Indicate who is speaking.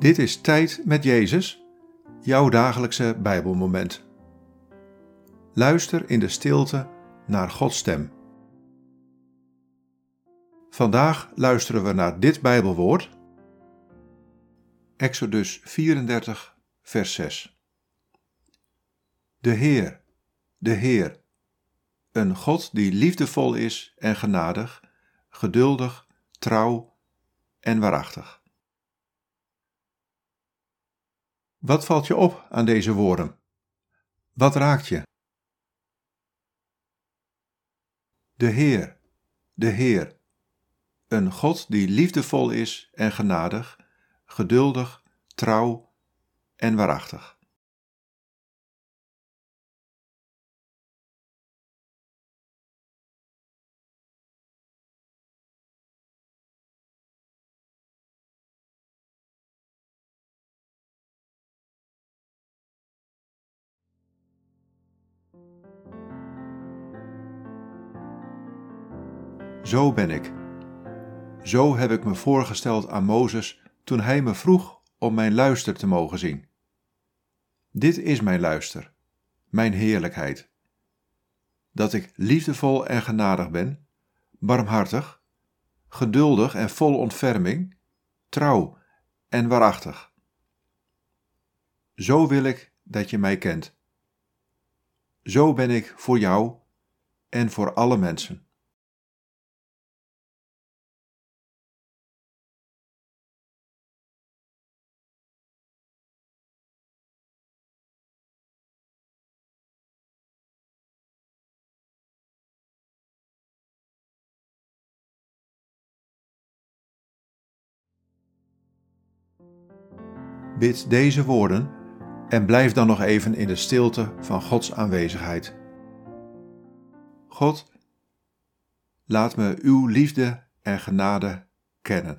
Speaker 1: Dit is Tijd met Jezus, jouw dagelijkse Bijbelmoment. Luister in de stilte naar Gods stem. Vandaag luisteren we naar dit Bijbelwoord. Exodus 34, vers 6. De Heer, de Heer, een God die liefdevol is en genadig, geduldig, trouw en waarachtig. Wat valt je op aan deze woorden? Wat raakt je? De Heer, de Heer, een God die liefdevol is en genadig, geduldig, trouw en waarachtig. Zo ben ik. Zo heb ik me voorgesteld aan Mozes toen hij me vroeg om mijn luister te mogen zien. Dit is mijn luister, mijn heerlijkheid. Dat ik liefdevol en genadig ben, barmhartig, geduldig en vol ontferming, trouw en waarachtig. Zo wil ik dat je mij kent. Zo ben ik voor jou en voor alle mensen. Bid deze woorden en blijf dan nog even in de stilte van Gods aanwezigheid. God, laat me uw liefde en genade kennen.